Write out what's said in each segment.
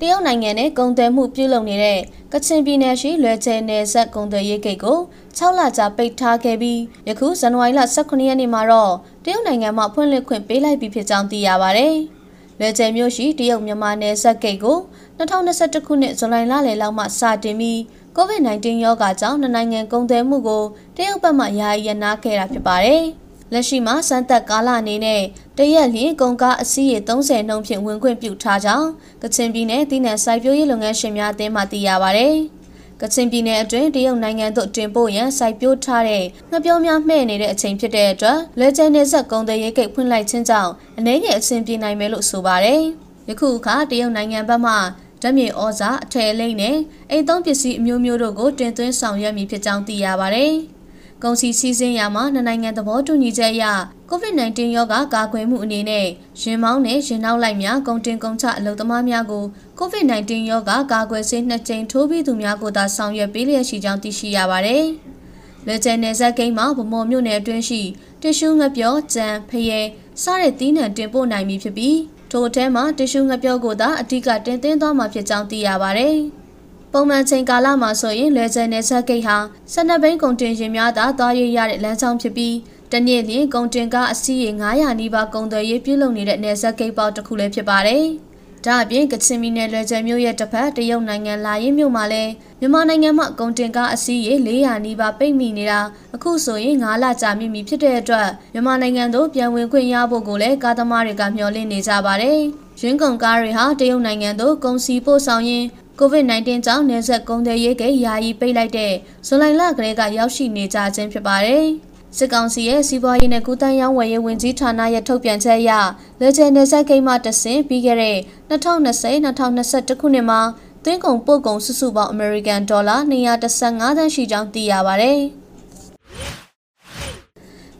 တရုတ်နိုင်ငံနဲ့ကုန်သွယ်မှုပြုလုပ်နေတဲ့ကချင်ပြည်နယ်ရှိလွယ်ကျဲနယ်စပ်ကုန်သွယ်ရေးဂိတ်ကို6လကြာပိတ်ထားခဲ့ပြီးယခုဇန်နဝါရီလ18ရက်နေ့မှာတော့တရုတ်နိုင်ငံမှဖွင့်လှစ်ခွင့်ပေးလိုက်ပြီဖြစ်ကြောင်းသိရပါဗျ။လွယ်ကျဲမြို့ရှိတရုတ်မြန်မာနယ်စပ်ဂိတ်ကို2021ခုနှစ်ဇူလိုင်လလယ်လောက်မှစတင်ပြီး COVID-19 ရောဂါကြောင့်နိုင်ငံကုန်သွယ်မှုကိုတရုတ်ဘက်မှယာယီရနာခဲ့တာဖြစ်ပါတယ်။ လက်ရှိမှာစမ်းသက်ကာလအနေနဲ့တရက်လျင်ကုန်ကားအစီးရေ30နှုန်းဖြင့်ဝင်ခွင့်ပြုထားကြောင်းကချင်ပြည်နယ်တည်နံစိုက်ပျိုးရေးလုပ်ငန်းရှင်များအသင်းမှသိရပါဗျ။ကချင်ပြည်နယ်အတွင်းတရုတ်နိုင်ငံသို့တင်ပို့ရန်စိုက်ပျိုးထားတဲ့ငှက်ပြောများမှဲ့နေတဲ့အချိန်ဖြစ်တဲ့အတွက်လဲကျဲနေဆက်ကုန်သွယ်ရေးကိတ်ဖွင့်လိုက်ခြင်းကြောင့်အနေငယ်အဆင်ပြေနိုင်မယ်လို့ဆိုပါတယ်။ယခုအခါတရုတ်နိုင်ငံဘက်မှဓာတ်မြေဩဇာအထည်လိမ့်နဲ့အိမ်သုံးပစ္စည်းအမျိုးမျိုးတို့ကိုတင်သွင်းဆောင်ရွက်မည်ဖြစ်ကြောင်းသိရပါဗျ။ ကုန်စည်စည်းစိမ်ရာမှာနှစ်နိုင်ငံသဘောတူညီချက်အရ COVID-19 ရောဂါကာကွယ်မှုအနေနဲ့ရင်မောင်းနဲ့ရင်နောက်လိုက်များကုန်တင်ကုန်ချအလုပ်သမားများကို COVID-19 ရောဂါကာကွယ်ဆေးနှစ်ကြိမ်ထိုးပြီးသူများကိုသာဆောင်ရွက်ပေးလျက်ရှိကြောင်းသိရှိရပါတယ်။လက်ကျန်နယ်စပ်ဂိမ်းမှာဗမော်မြို့နယ်အတွင်းရှိတ िश ူးငပြောကြံဖရဲစားတဲ့တီးနှံတင်ပို့နိုင်ပြီဖြစ်ပြီးထို့အထဲမှာတ िश ူးငပြောကိုသာအဓိကတင်သွင်းသွားမှာဖြစ်ကြောင်းသိရပါတယ်။ ပုံမှန်ချိန်ကာလမှာဆိုရင်လွယ်ကျန်နယ်စပ်ဂိတ်ဟာ12ဘိန်းကုန်တင်ရင်များသာသွားရရတဲ့လမ်းကြောင်းဖြစ်ပြီးတနေ့လျင်ကုန်တင်ကားအစီးရေ900နီးပါးကုန်သွယ်ရေးပြုလုပ်နေတဲ့နယ်စပ်ဂိတ်ပေါက်တစ်ခုလည်းဖြစ်ပါတယ်။ဒါအပြင်ကချင်ပြည်နယ်လွယ်ကျယ်မြို့ရဲ့တစ်ဖက်တရုတ်နိုင်ငံလာရင်မြို့မှာလည်းမြန်မာနိုင်ငံမှာကုန်တင်ကားအစီးရေ400နီးပါးပိတ်မိနေတာအခုဆိုရင်9လကြာမြင့်ပြီဖြစ်တဲ့အတွက်မြန်မာနိုင်ငံသို့ပြန်ဝင်ခွင့်ရဖို့ကိုလည်းကားသမားတွေကမျှော်လင့်နေကြပါတယ်။ရင်းကုန်ကားတွေဟာတရုတ်နိုင်ငံသို့ကုန်စည်ပို့ဆောင်ရင်း COVID-19 ကြောင့်နေဆက်ကုန်သွယ်ရေးကိယာယီပိတ်လိုက်တဲ့ဇူလိုင်လကလေးကရောက်ရှိနေကြခြင်းဖြစ်ပါတယ်။စစ်ကောင်စီရဲ့စီးပွားရေးနဲ့ကုသရေးဝယ်ရေးဝန်ကြီးဌာနရဲ့ထုတ်ပြန်ချက်အရလေချယ်နယ်စပ်ဂိမ်းမှတဆင်ပြီးခဲ့တဲ့2020-2021ခုနှစ်မှာသွင်းကုန်ပို့ကုန်စုစုပေါင်းအမေရိကန်ဒေါ်လာ215သန်းရှိကြောင်းသိရပါဗျ။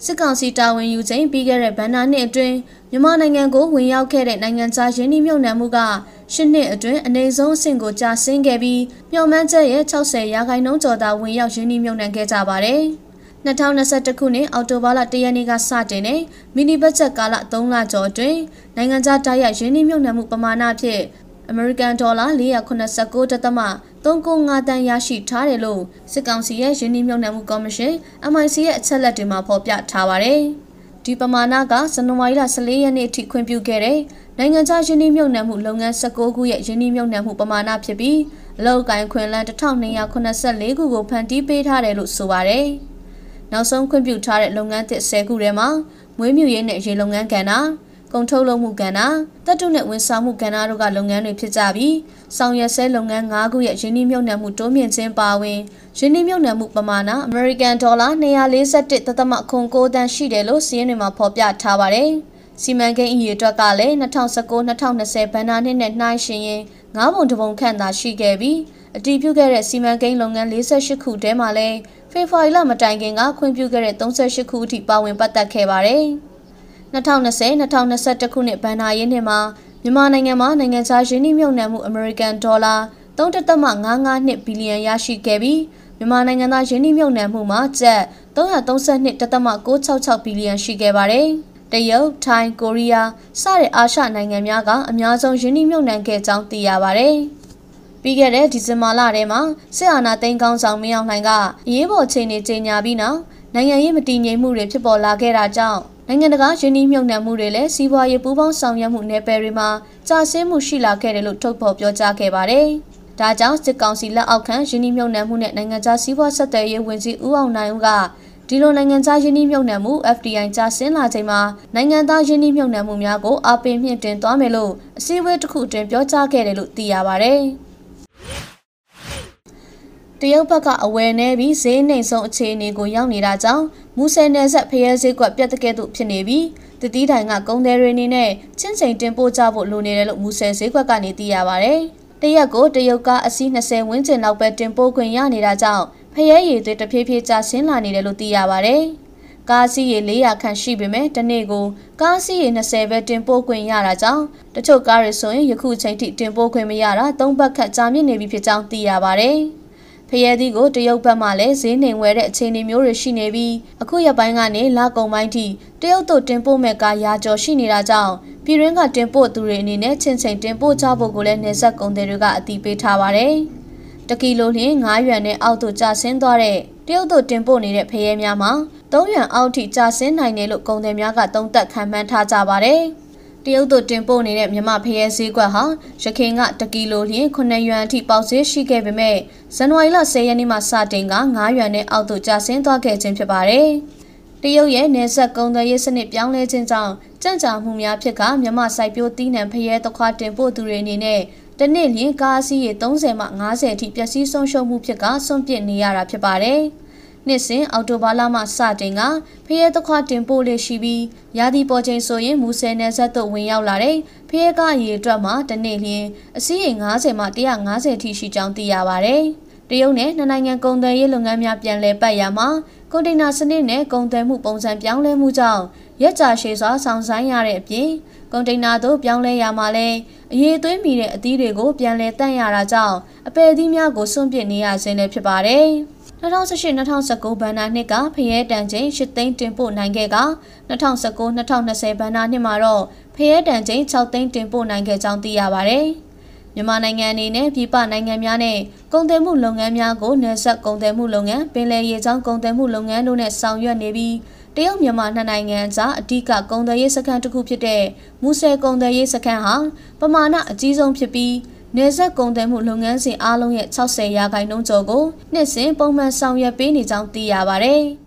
စစ်ကောင်စီတာဝန်ယူချိန်ပြီးခဲ့တဲ့ဗန္နာနှစ်အတွင်းမြန်မာနိုင်ငံကိုဝင်ရောက်ခဲ့တဲ့နိုင်ငံခြားရင်းနှီးမြှုပ်နှံမှုက ရှစ်နှစ်အတွင်းအနေဆုံးအဆင့်ကိုကျဆင်းခဲ့ပြီးမျှော်မှန်းချက်ရဲ့60ရာခိုင်နှုန်းကျော်သာဝင်ရောက်ရင်းနှီးမြှုပ်နှံခဲ့ကြပါတယ်။2021ခုနှစ်အောက်တိုဘာလ1ရက်နေ့ကစတင်တဲ့မီနီဘတ်ဂျက်ကာလ3လကျော်အတွင်းနိုင်ငံခြားတိုက်ရိုက်ရင်းနှီးမြှုပ်နှံမှုပမာဏဖြင့်အမေရိကန်ဒေါ်လာ489.3တန်းရရှိထားတယ်လို့စစ်ကောင်စီရဲ့ရင်းနှီးမြှုပ်နှံမှုကော်မရှင် MIC ရဲ့အချက်လက်တွေမှာဖော်ပြထားပါတယ်။ ဒီပမာဏကဇန်နဝါရီလ14ရက်နေ့အထိခွင့်ပြုခဲ့တဲ့နိုင်ငံခြားရင်းနှီးမြှုပ်နှံမှုလုပ်ငန်း16ခုရဲ့ရင်းနှီးမြှုပ်နှံမှုပမာဏဖြစ်ပြီးအလောက်ကိုင်ခွင်လန်း1284ခုကိုဖန်တီးပေးထားတယ်လို့ဆိုပါတယ်။နောက်ဆုံးခွင့်ပြုထားတဲ့လုပ်ငန်းသစ်10ခုထဲမှာမွေးမြူရေးနဲ့ရေလုပ်ငန်းကဏ္ဍ ကုန်ထုတ်လုပ်မှုကဏ္ဍတပ်တုနဲ့ဝန်ဆောင်မှုကဏ္ဍတို့ကလုပ်ငန်းတွေဖြစ်ကြပြီးဆောင်ရွက်ဆဲလုပ်ငန်း၅ခုရဲ့ယင်းနှိမ့်မြုပ်နှံမှုတိုးမြင့်ခြင်းပါဝင်ယင်းနှိမ့်မြုပ်နှံမှုပမာဏအမေရိကန်ဒေါ်လာ241သသမခုန်9တန်းရှိတယ်လို့စီးရင်တွေမှာဖော်ပြထားပါတယ်။စီမံကိန်းအရေးအတွက်ကလည်း2019-2020ဘဏ္ဍာနှစ်နဲ့နှိုင်းယှဉ်ရင်၅ပုံတပုံခန့်သာရှိခဲ့ပြီးအတည်ပြုခဲ့တဲ့စီမံကိန်းလုပ်ငန်း48ခုထဲမှာလည်းဖေဖော်ဝါရီလမတိုင်ခင်ကခွင့်ပြုခဲ့တဲ့38ခုအထိပါဝင်ပတ်သက်ခဲ့ပါတယ်။ 2020-2021ခုနှစ်ဘဏ္ဍာရေးနှစ်မှာမြန်မာနိုင်ငံမှာနိုင်ငံခြားရင်းနှီးမြှုပ်နှံမှုအမေရိကန်ဒေါ်လာ3.55ဘီလီယံရရှိခဲ့ပြီးမြန်မာနိုင်ငံသားရင်းနှီးမြှုပ်နှံမှုမှာကျပ်332.666ဘီလီယံရှိခဲ့ပါတယ်။တရုတ်၊ထိုင်း၊ကိုရီးယားစတဲ့အာရှနိုင်ငံများကအများဆုံးရင်းနှီးမြှုပ်နှံခဲ့ကြောင်းသိရပါတယ်။ပြီးခဲ့တဲ့ဒီဇင်ဘာလထဲမှာစစ်အာဏာသိမ်းကောင်းဆောင်မင်းအောင်လှိုင်ကအရေးပေါ်ချိန်နေကြေညာပြီးနောက် နိုင်ငံရေးမတည်ငြိမ်မှုတွေဖြစ်ပေါ်လာခဲ့တာကြောင့်နိုင်ငံတကာယင်းနှိမ့်မြုပ်နှံမှုတွေလည်းစီးပွားရေးပူးပေါင်းဆောင်ရွက်မှုနယ်ပယ်တွေမှာကြာဆင်းမှုရှိလာခဲ့တယ်လို့ထုတ်ဖော်ပြောကြားခဲ့ပါတယ်။ဒါကြောင့်စစ်ကောင်စီလက်အောက်ခံယင်းနှိမ့်မြုပ်နှံမှုနဲ့နိုင်ငံခြားစီးပွားဆက်သွယ်ရေးဝန်ကြီးဦးအောင်နိုင်ဦးကဒီလိုနိုင်ငံခြားယင်းနှိမ့်မြုပ်နှံမှု FDI ကြာဆင်းလာချိန်မှာနိုင်ငံသားယင်းနှိမ့်မြုပ်နှံမှုများကိုအပိမြင့်တင်သွားမယ်လို့အစည်းအဝေးတစ်ခုတွင်ပြောကြားခဲ့တယ်လို့သိရပါဗျ။ တရုတ်ဘက်ကအဝယ်နေပြီးဈေးနှိမ်ဆုံးအခြေအနေကိုရောက်နေတာကြောင့်မူဆယ်နယ်ဆက်ဖရဲဈေးကွက်ပြတ်တကဲ့သို့ဖြစ်နေပြီးတတိတိုင်ကကုန်းသည်တွေအနေနဲ့ချင်းချိန်တင်ပို့ကြဖို့လိုနေတယ်လို့မူဆယ်ဈေးကွက်ကနေသိရပါဗျ။တရက်ကိုတရုတ်ကားအစီး20ဝန်းကျင်လောက်ပဲတင်ပို့ခွင့်ရနေတာကြောင့်ဖရဲရည်တွေတဖြည်းဖြည်းကျဆင်းလာနေတယ်လို့သိရပါဗျ။ကားစီးရေ400ခန့်ရှိပေမဲ့တနေ့ကိုကားစီးရေ20ပဲတင်ပို့ခွင့်ရတာကြောင့်တချို့ကားတွေဆိုရင်ယခုချိန်ထိတင်ပို့ခွင့်မရတာ၃ဘတ်ခန့်ကြာမြင့်နေပြီဖြစ်ကြောင်းသိရပါဗျ။က ဖရဲသီးကိုတရုတ်ဘက်မှလည်းဈေးနှိမ်ဝဲတဲ့အခြေအနေမျိုးတွေရှိနေပြီးအခုရက်ပိုင်းကနေလကုံပိုင်းထိတရုတ်တို့တင်ပို့မဲ့ကားရာကျော်ရှိနေတာကြောင့်ပြည်ရင်းကတင်ပို့သူတွေအနေနဲ့ချင်းချင်းတင်ပို့ကြဖို့ကိုလည်းနေဆက်ကုန်တွေတွေကအတိပေးထားပါတယ်။တကီလိုလျင်9ရွမ်နဲ့အောက်သို့ကျဆင်းသွားတဲ့တရုတ်တို့တင်ပို့နေတဲ့ဖရဲများမှာ3ရွမ်အောက်ထိကျဆင်းနိုင်တယ်လို့ကုန်သည်များကသုံးသပ်ခံမှန်းထားကြပါတယ်။ တရုတ်တို့တင်ပို့နေတဲ့မြမဖရဲဈေးကွက်ဟာရခိုင်ကတကီလိုလျင်9ရွမ်အထိပေါက်ဈေးရှိခဲ့ပေမဲ့ဇန်နဝါရီလ10ရက်နေ့မှာစတင်က9ရွမ်နဲ့အောက်သို့ကျဆင်းသွားခဲ့ခြင်းဖြစ်ပါတယ်။တရုတ်ရဲ့နေဆက်ကုန်းသွယ်ရေးစနစ်ပြောင်းလဲခြင်းကြောင့်ကြံ့ကြာမှုများဖြစ်ကမြမစိုက်ပျိုးတီးနှံဖရဲတခွားတင်ပို့သူတွေအနေနဲ့တနေ့လျင်ကားအစီးရေ30မှ50အထိပျက်စီးဆုံးရှုံးမှုဖြစ်ကဆွန့်ပစ်နေရတာဖြစ်ပါတယ်။ နှစ်စဉ်အောက်တိုဘာလမှစတင်ကဖရဲသခွားတင်ပို့လေးရှိပြီးရာသီပေါ်ချိန်ဆိုရင်မူဆယ်နယ်ဆက်သို့ဝင်ရောက်လာတဲ့ဖရဲကားရေအတွက်မှာတနေ့လျင်အစီးရေ90မှ150ထိရှိကြောင်းသိရပါတယ်။တရုတ်နဲ့နှစ်နိုင်ငံကုန်သွယ်ရေးလုပ်ငန်းများပြန်လည်ပတ်ရမှာကွန်တိန်နာစနစ်နဲ့ကုန်သွယ်မှုပုံစံပြောင်းလဲမှုကြောင့်ရက်ကြာရှည်စွာဆောင်ဆိုင်ရတဲ့အပြင်ကွန်တိန်နာတို့ပြောင်းလဲရမှာလဲအရေးသွေးမိတဲ့အသီးတွေကိုပြန်လည်တန့်ရတာကြောင့်အပယ်သီးများကိုစွန့်ပစ်နေရခြင်းလည်းဖြစ်ပါတယ်။ 2018-2019ဘဏ္ဍာနှစ်ကဖရဲတန်ချိန်8သိန်းတင်ပို့နိုင်ခဲ့က2019-2020ဘဏ္ဍာနှစ်မှာတော့ဖရဲတန်ချိန်6သိန်းတင်ပို့နိုင်ခဲ့ကြောင်းသိရပါဗျ။မြန်မာနိုင်ငံအနေနဲ့ပြည်ပနိုင်ငံများနဲ့ကုန်သွယ်မှုလုပ်ငန်းများကိုနယ်စပ်ကုန်သွယ်မှုလုပ်ငန်းပင်လယ်ရေကြောင်းကုန်သွယ်မှုလုပ်ငန်းတို့နဲ့ဆောင်ရွက်နေပြီးတရုတ်မြန်မာနှစ်နိုင်ငံကြားအဓိကကုန်သွယ်ရေးစခန်းတစ်ခုဖြစ်တဲ့မူဆယ်ကုန်သွယ်ရေးစခန်းဟာပမာဏအကြီးဆုံးဖြစ်ပြီး နေဆက်ကုန်သွယ်မှုလုပ်ငန်းစဉ်အားလုံးရဲ့60ရာခိုင်နှုန်းကျော်ကိုနှစ်စဉ်ပုံမှန်ဆောင်ရွက်ပေးနေကြောင်းသိရပါဗျ။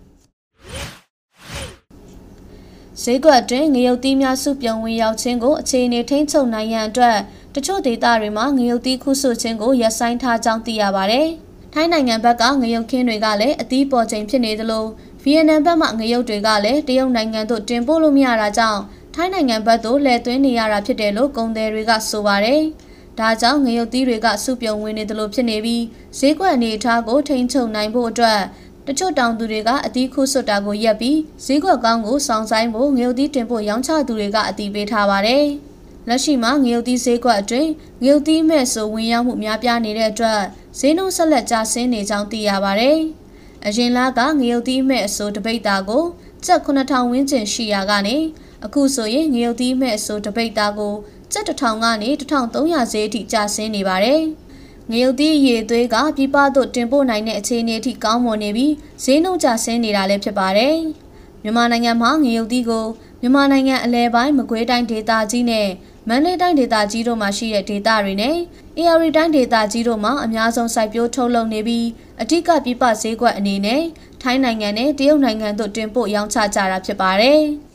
ဈေးကွက်တွင်ငရုတ်သီးများစုပြုံဝင်ရောက်ခြင်းကိုအခြေအနေထိန်းချုပ်နိုင်ရန်အတွက်တချို့ဒေသတွေမှာငရုတ်သီးခုဆွခြင်းကိုရပ်ဆိုင်းထားကြောင်းသိရပါဗျ။ထိုင်းနိုင်ငံဘက်ကငရုတ်ခင်းတွေကလည်းအသီးပေါ်ချိန်ဖြစ်နေသလိုဗီယက်နမ်ဘက်မှငရုတ်တွေကလည်းတရုတ်နိုင်ငံသို့တင်ပို့လို့မရတာကြောင့်ထိုင်းနိုင်ငံဘက်သို့လဲသွင်းနေရတာဖြစ်တယ်လို့ကုန်သည်တွေကဆိုပါတယ်။ ဒါကြောင့်ငရုတ်သီးတွေကစုပြုံဝင်နေသလိုဖြစ်နေပြီးဈေးကွက်အနေအထားကိုထိန်းချုပ်နိုင်ဖို့အတွက်တချို့တောင်သူတွေကအသီးခုဆွတ်တာကိုရက်ပြီးဈေးကွက်ကောင်းကိုစောင့်ဆိုင်ဖို့ငရုတ်သီးတင်ဖို့ရောင်းချသူတွေကအသီးပေးထားပါတယ်။လက်ရှိမှာငရုတ်သီးဈေးကွက်အတွင်းငရုတ်သီးမဲ့ဆိုဝင်ရောက်မှုများပြားနေတဲ့အတွက်ဈေးနှုန်းဆက်လက်ကျဆင်းနေကြောင်းသိရပါတယ်။အရင်လကငရုတ်သီးမဲ့အဆိုတပိတ်တာကိုကျပ်9000ဝန်းကျင်ရှိရာကနေအခုဆိုရင်ငရုတ်သီးမဲ့အဆိုတပိတ်တာကို ကျပ်1000ကနေ1300ဈေးအထိကျဆင်းနေပါတယ်။ငရုတ်သီးရေသွေးကပြပသို့တင်ပို့နိုင်တဲ့အခြေအနေအထိကောင်းမွန်နေပြီးဈေးနှုန်းကျဆင်းနေတာလည်းဖြစ်ပါတယ်။မြန်မာနိုင်ငံမှာငရုတ်သီးကိုမြန်မာနိုင်ငံအလဲပိုင်းမကွေးတိုင်းဒေသကြီးနဲ့မန္တလေးတိုင်းဒေသကြီးတို့မှာရှိတဲ့ဒေသတွေနဲ့ AR တိုင်းဒေသကြီးတို့မှာအများဆုံးစိုက်ပျိုးထုတ်လုပ်နေပြီးအထက်ကပြပဈေးကွက်အနေနဲ့ထိုင်းနိုင်ငံနဲ့တရုတ်နိုင်ငံတို့တင်ပို့ရောင်းချကြတာဖြစ်ပါတယ်။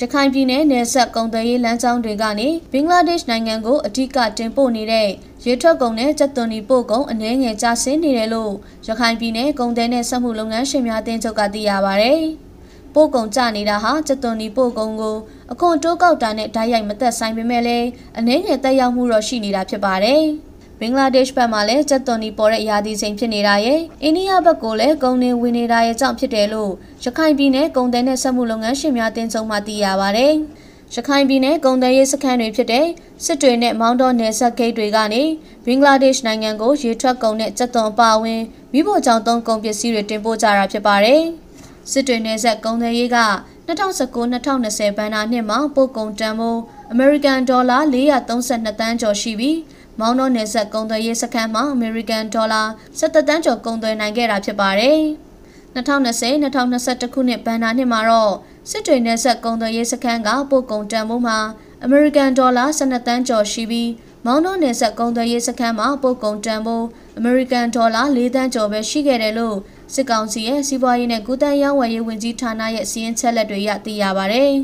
ရခိုင်ပြည်နယ်နယ်စပ်ကုန်သွယ်ရေးလမ်းကြောင်းတွေကနေဘင်္ဂလားဒေ့ရှ်နိုင်ငံကိုအ धिक တင်ပို့နေတဲ့ရေထွက်ကုန်နဲ့စက်သွန်ဒီပို့ကုန်အနည်းငယ်ကျဆင်းနေတယ်လို့ရခိုင်ပြည်နယ်ကုန်သည်နဲ့စက်မှုလုပ်ငန်းရှင်များအသင်းချုပ်ကသိရပါဗျ။ပို့ကုန်ကျနေတာဟာစက်သွန်ဒီပို့ကုန်ကိုအခွန်တိုးကောက်တာနဲ့ဓာတ်ရိုက်မသက်ဆိုင်ပေမဲ့လည်းအနည်းငယ်တက်ရောက်မှုတော့ရှိနေတာဖြစ်ပါတယ်။ ဘင်္ဂလားဒေ့ရှ်ဘက်မှာလည်းကျက်သွန်ဒီပေါ်တဲ့ရာသီချိန်ဖြစ်နေတာရဲ့အိန္ဒိယဘက်ကိုလည်းကုန်နေဝင်နေတာရဲ့ကြောင့်ဖြစ်တယ်လို့ရခိုင်ပြည်နယ်ကုန်သည်နဲ့စက်မှုလုပ်ငန်းရှင်များတင်ဆုံးမှသိရပါဗျ။ရခိုင်ပြည်နယ်ကုန်သွယ်ရေးစခန်းတွေဖြစ်တဲ့စစ်တွေနဲ့မောင်းတော်နယ်စပ်ဂိတ်တွေကနေဘင်္ဂလားဒေ့ရှ်နိုင်ငံကိုရေထွက်ကုန်နဲ့စက်သွန်အပါအဝင်မိဖို့ကြောင့်သုံးကုန်ပစ္စည်းတွေတင်ပို့ကြတာဖြစ်ပါတယ်။စစ်တွေနယ်စပ်ကုန်သွယ်ရေးက2019-2020ဘဏ္ဍာနှစ်မှာပို့ကုန်တန်ဖိုးအမေရိကန်ဒေါ်လာ432တန်းကျော်ရှိပြီး မောင်းနှောနယ်ဆက်ကုန်သွယ်ရေးစခန်းမှာအမေရိကန်ဒေါ်လာ17တန်းကျော်ကုန်သွယ်နိုင်ခဲ့တာဖြစ်ပါတယ်။2020-2021ခုနှစ်ဘဏ္ဍာနှစ်မှာတော့စစ်တွေနယ်ဆက်ကုန်သွယ်ရေးစခန်းကပို့ကုန်တန်ဖိုးမှာအမေရိကန်ဒေါ်လာ12တန်းကျော်ရှိပြီးမောင်းနှောနယ်ဆက်ကုန်သွယ်ရေးစခန်းမှာပို့ကုန်တန်ဖိုးအမေရိကန်ဒေါ်လာ4တန်းကျော်ပဲရှိခဲ့တယ်လို့စစ်ကောင်စီရဲ့စီးပွားရေးနဲ့ကုသရေးဝန်ရေးဝန်ကြီးဌာနရဲ့စီးရင်ချက်လက်တွေရသိရပါဗျ။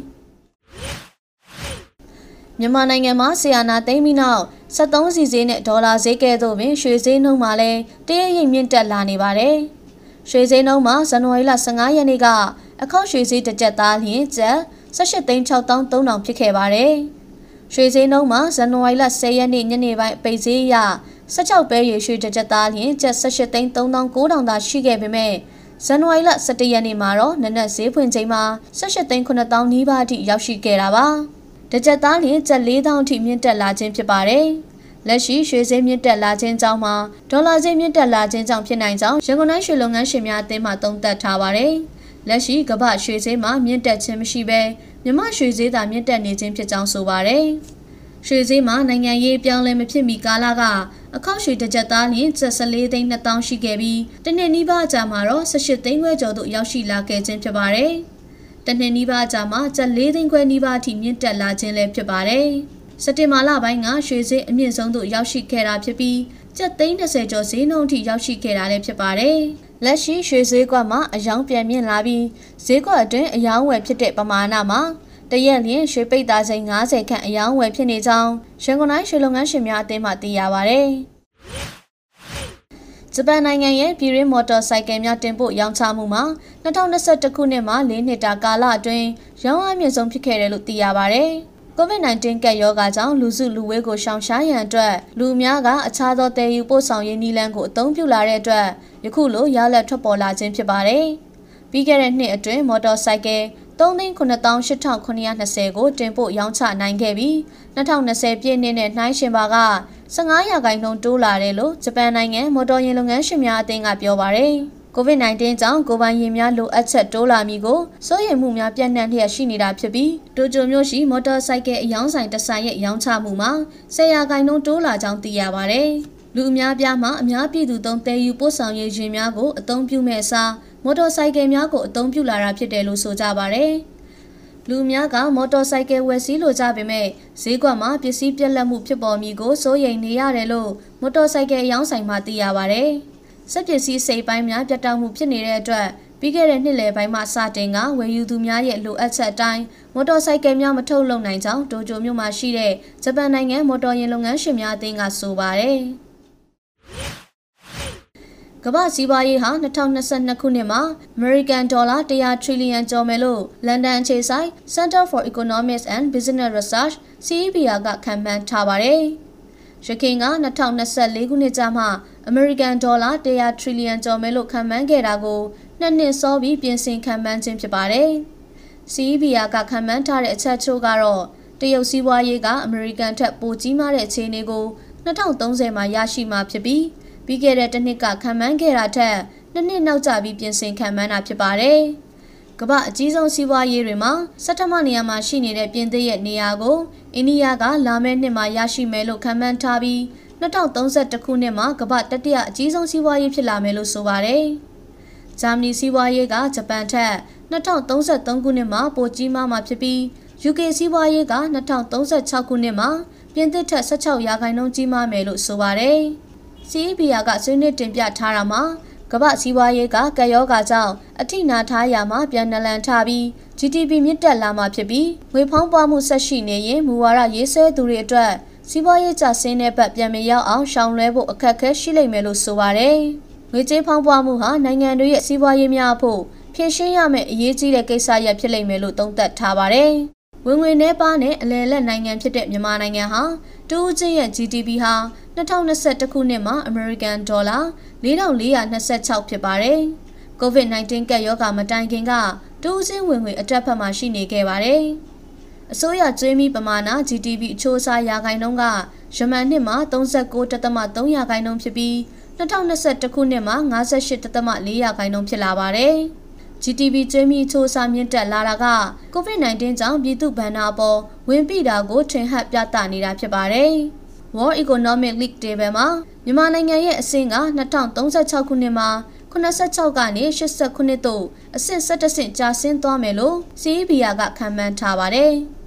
မြန်မာနိုင်ငံမှာဆီယာနာသိမ်းပြီးနောက် 73စီဈေးနဲ့ဒေါ်လာဈေးကဲ့သို့ပင်ရွှေဈေးနှုန်းမှာလည်းတရရိပ်မြင့်တက်လာနေပါတယ်။ရွှေဈေးနှုန်းမှာဇန်နဝါရီလ15ရက်နေ့ကအခောက်ရွှေဈေးတစ်ကြက်သားလျင်ကျပ်18သိန်း6300ဖြစ်ခဲ့ပါတယ်။ရွှေဈေးနှုန်းမှာဇန်နဝါရီလ10ရက်နေ့ညနေပိုင်းပိတ်ဈေးအရ16ပဲရွှေရွှေတစ်ကြက်သားလျင်ကျပ်18သိန်း3900သာရှိခဲ့ပေမဲ့ဇန်နဝါရီလ17ရက်နေ့မှာတော့နနက်ဈေးဖွင့်ချိန်မှာ18သိန်း9000နီးပါးအထိရောက်ရှိခဲ့တာပါ။ တကြက်သားလျင်ကျပ်4000အထိမြင့်တက်လာခြင်းဖြစ်ပါတယ်။လက်ရှိရွှေဈေးမြင့်တက်လာခြင်းကြောင့်မှဒေါ်လာဈေးမြင့်တက်လာခြင်းကြောင့်ဖြစ်နိုင်ကြောင်းရန်ကုန်တိုင်းရွှေလုပ်ငန်းရှင်များအသင်းမှသုံးသပ်ထားပါတယ်။လက်ရှိကမ္ဘာရွှေဈေးမှာမြင့်တက်ခြင်းမရှိဘဲမြမရွှေဈေးသာမြင့်တက်နေခြင်းဖြစ်ကြောင်းဆိုပါတယ်။ရွှေဈေးမှာနိုင်ငံရေးပြောင်းလဲမဖြစ်မီကာလကအခောက်ရွှေတစ်ကြက်သားလျင်14သိန်း2000ရှိခဲ့ပြီးတနှစ်နီးပါးအကြာမှာတော့18သိန်းခွဲကျော်သို့ရောက်ရှိလာခဲ့ခြင်းဖြစ်ပါတယ်။ တနှစ်နီးပါးအကြာမှာကျပ်4သိန်းခွဲနီးပါးအထိမြင့်တက်လာခြင်းလည်းဖြစ်ပါတယ်။စက်တင်ဘာလပိုင်းကရွှေဈေးအမြင့်ဆုံးသို့ရောက်ရှိခဲ့တာဖြစ်ပြီးကျပ်သိန်း30ကျော်ဈေးနှုန်းအထိရောက်ရှိခဲ့တာလည်းဖြစ်ပါတယ်။လက်ရှိရွှေဈေးကွက်မှာအယောင်ပြန်မြင့်လာပြီးဈေးကွက်အတွင်းအယောင်ဝယ်ဖြစ်တဲ့ပမာဏမှာတရက်လျင်ရွှေပိတ်သားစိန်90ခန့်အယောင်ဝယ်ဖြစ်နေကြောင်းရန်ကုန်တိုင်းရွှေလုပ်ငန်းရှင်များအသင်းမှသိရပါဗျ။ ဂျပန်နိုင်ငံရဲ့ပြည်ရင်းမော်တော်ဆိုင်ကယ်များတင်ပို့ရောင်းချမှုမှာ2021ခုနှစ်မှာ၄နှစ်တာကာလအတွင်းရောင်းအားမြင့်ဆုံးဖြစ်ခဲ့တယ်လို့သိရပါဗျ။ COVID-19 ကပ်ရောဂါကြောင့်လူစုလူဝေးကိုရှောင်ရှားရန်အတွက်လူများကအခြားသောတည်ယူပို့ဆောင်ရေးနည်းလမ်းကိုအသုံးပြုလာတဲ့အတွက်ယခုလိုရလက်ထွက်ပေါ်လာခြင်းဖြစ်ပါတယ်။ပြီးခဲ့တဲ့နှစ်အတွင်းမော်တော်ဆိုင်ကယ်3,98,920ကိုတင်ပို့ရောင်းချနိုင်ခဲ့ပြီး2020ပြည့်နှစ်နဲ့နှိုင်းရှင်ပါက 15ရာခိုင်နှုန်းတိုးလာတယ်လို့ဂျပန်နိုင်ငံမော်တော်ယာဉ်လုပ်ငန်းရှင်များအသင်းကပြောပါရယ်။ COVID-19 ကြောင့်ကိုပိုင်ယာဉ်များလိုအပ်ချက်တိုးလာမည်ကိုစိုးရိမ်မှုများပြန့်နှံ့လျက်ရှိနေတာဖြစ်ပြီးတိုကျိုမြို့ရှိမော်တော်ဆိုင်ကယ်အယောင်းဆိုင်တဆိုင်ရဲ့ရောင်းချမှုမှာ10ရာခိုင်နှုန်းတိုးလာကြောင်းသိရပါဗျ။လူအများပြားမှအများပြည်သူသုံးသယ်ယူပို့ဆောင်ရေးယာဉ်များကိုအသုံးပြုမဲ့အစားမော်တော်ဆိုင်ကယ်များကိုအသုံးပြုလာတာဖြစ်တယ်လို့ဆိုကြပါဗျ။ လူများကမော်တော်ဆိုင်ကယ်ဝယ်စီးလိုကြပေမဲ့ဈေးကွက်မှာပစ္စည်းပြက်လက်မှုဖြစ်ပေါ်မည်ကိုစိုးရိမ်နေရတယ်လို့မော်တော်ဆိုင်ကယ်အယောင်းဆိုင်မှသိရပါဗျ။စက်ပစ္စည်းစိတ်ပိုင်းများပြတ်တောက်မှုဖြစ်နေတဲ့အတွက်ပြီးခဲ့တဲ့နှစ်လယ်ပိုင်းမှာစတင်ကဝယ်ယူသူများရဲ့လိုအပ်ချက်အတိုင်းမော်တော်ဆိုင်ကယ်များမထုတ်လုပ်နိုင်ကြောင်းတိုကျိုမြို့မှာရှိတဲ့ဂျပန်နိုင်ငံမော်တော်ယာဉ်လုပ်ငန်းရှင်များအသင်းကဆိုပါတယ်။ ကမ္ဘာစီးပွားရေးဟာ2022ခုနှစ်မှာ American Dollar 100 trillion ကျော်မယ်လို့လန်ဒန်အခြေစိုက် Center for Economics and Business Research CEBR ကခန့်မှန်းထားပါတယ်။ရခိုင်က2024ခုနှစ်ကျမှ American Dollar 100 trillion ကျော်မယ်လို့ခန့်မှန်းခဲ့တာကိုနှစ်နှစ်စောပြီးပြင်ဆင်ခန့်မှန်းခြင်းဖြစ်ပါတယ်။ CEBR ကခန့်မှန်းထားတဲ့အချက်ချို့ကတော့တရုတ်စီးပွားရေးကအမေရိကန်ထက်ပိုကြီးမားတဲ့အခြေအနေကို2030မှာရရှိမှာဖြစ်ပြီး ပြီးခဲ့တဲ့တစ်နှစ်ကခံမှန်းခဲ့တာထက်နှစ်နှစ်နောက်ကျပြီးပြင်ဆင်ခံမှန်းတာဖြစ်ပါတယ်။ကမ္ဘာအကြီးဆုံးစီးပွားရေးတွေမှာစက်တမနေရာမှာရှိနေတဲ့ပြင်သစ်ရဲ့နေရာကိုအိန္ဒိယကလာမယ့်နှစ်မှာရရှိမယ်လို့ခံမှန်းထားပြီး2031ခုနှစ်မှာကမ္ဘာတတိယအကြီးဆုံးစီးပွားရေးဖြစ်လာမယ်လို့ဆိုပါတယ်။ဂျာမနီစီးပွားရေးကဂျပန်ထက်2033ခုနှစ်မှာပိုကြီးမားမှာဖြစ်ပြီး UK စီးပွားရေးက2036ခုနှစ်မှာပြင်သစ်ထက်16ရာခိုင်နှုန်းကြီးမားမယ်လို့ဆိုပါတယ်။ CEBR ကဆွေးနွေးတင်ပြထားတာမှာကမ္ဘာစီးပွားရေးကကရောဂါကြောင့်အထိနာထားရမှာပြန်နလန်ထပြီး GDP မြင့်တက်လာမှာဖြစ်ပြီးငွေဖောင်းပွားမှုဆက်ရှိနေရင်မူဝါဒရေးဆွဲသူတွေအတွက်စီးပွားရေးကျဆင်းတဲ့ဘက်ပြန်မရောက်အောင်ရှောင်လွှဲဖို့အခက်အခဲရှိလိမ့်မယ်လို့ဆိုပါတယ်။ငွေကြေးဖောင်းပွားမှုဟာနိုင်ငံတွေရဲ့စီးပွားရေးများဖို့ဖြည့်ရှင်းရမယ့်အရေးကြီးတဲ့ကိစ္စရပ်ဖြစ်လိမ့်မယ်လို့သုံးသပ်ထားပါတယ်။ ဝင်ငွေနှဲပါနဲ့အလယ်လက်နိုင်ငံဖြစ်တဲ့မြန်မာနိုင်ငံဟာတူးချင်းရဲ့ GDP ဟာ2021ခုနှစ်မှာ American Dollar 4426ဖြစ်ပါတယ်။ COVID-19 ကပ်ရောဂါမတိုင်ခင်ကတူးချင်းဝင်ငွေအတက်ဖက်မှာရှိနေခဲ့ပါတယ်။အစိုးရကျွေးမိပမာဏ GDP အချိုးအစားရာခိုင်နှုန်းကယမန်နှစ်မှာ39.3ရာခိုင်နှုန်းဖြစ်ပြီး2021ခုနှစ်မှာ58.4ရာခိုင်နှုန်းဖြစ်လာပါတယ်။ GDP ကျွေးမိချိုးစားမြင့်တက်လာတာက COVID-19 ကြောင့်ပြည်သူ့ဗန်နာပေါ်ဝင်ပိတာကိုထင်ဟပ်ပြသနေတာဖြစ်ပါတယ်။ World Economic League Table မှာမြန်မာနိုင်ငံရဲ့အဆင့်က2036ခုနှစ်မှာ86ကနေ89သို့အဆင့်17ဆင့်ကျဆင်းသွားမယ်လို့ CEBR ကခန့်မှန်းထားပါတယ်။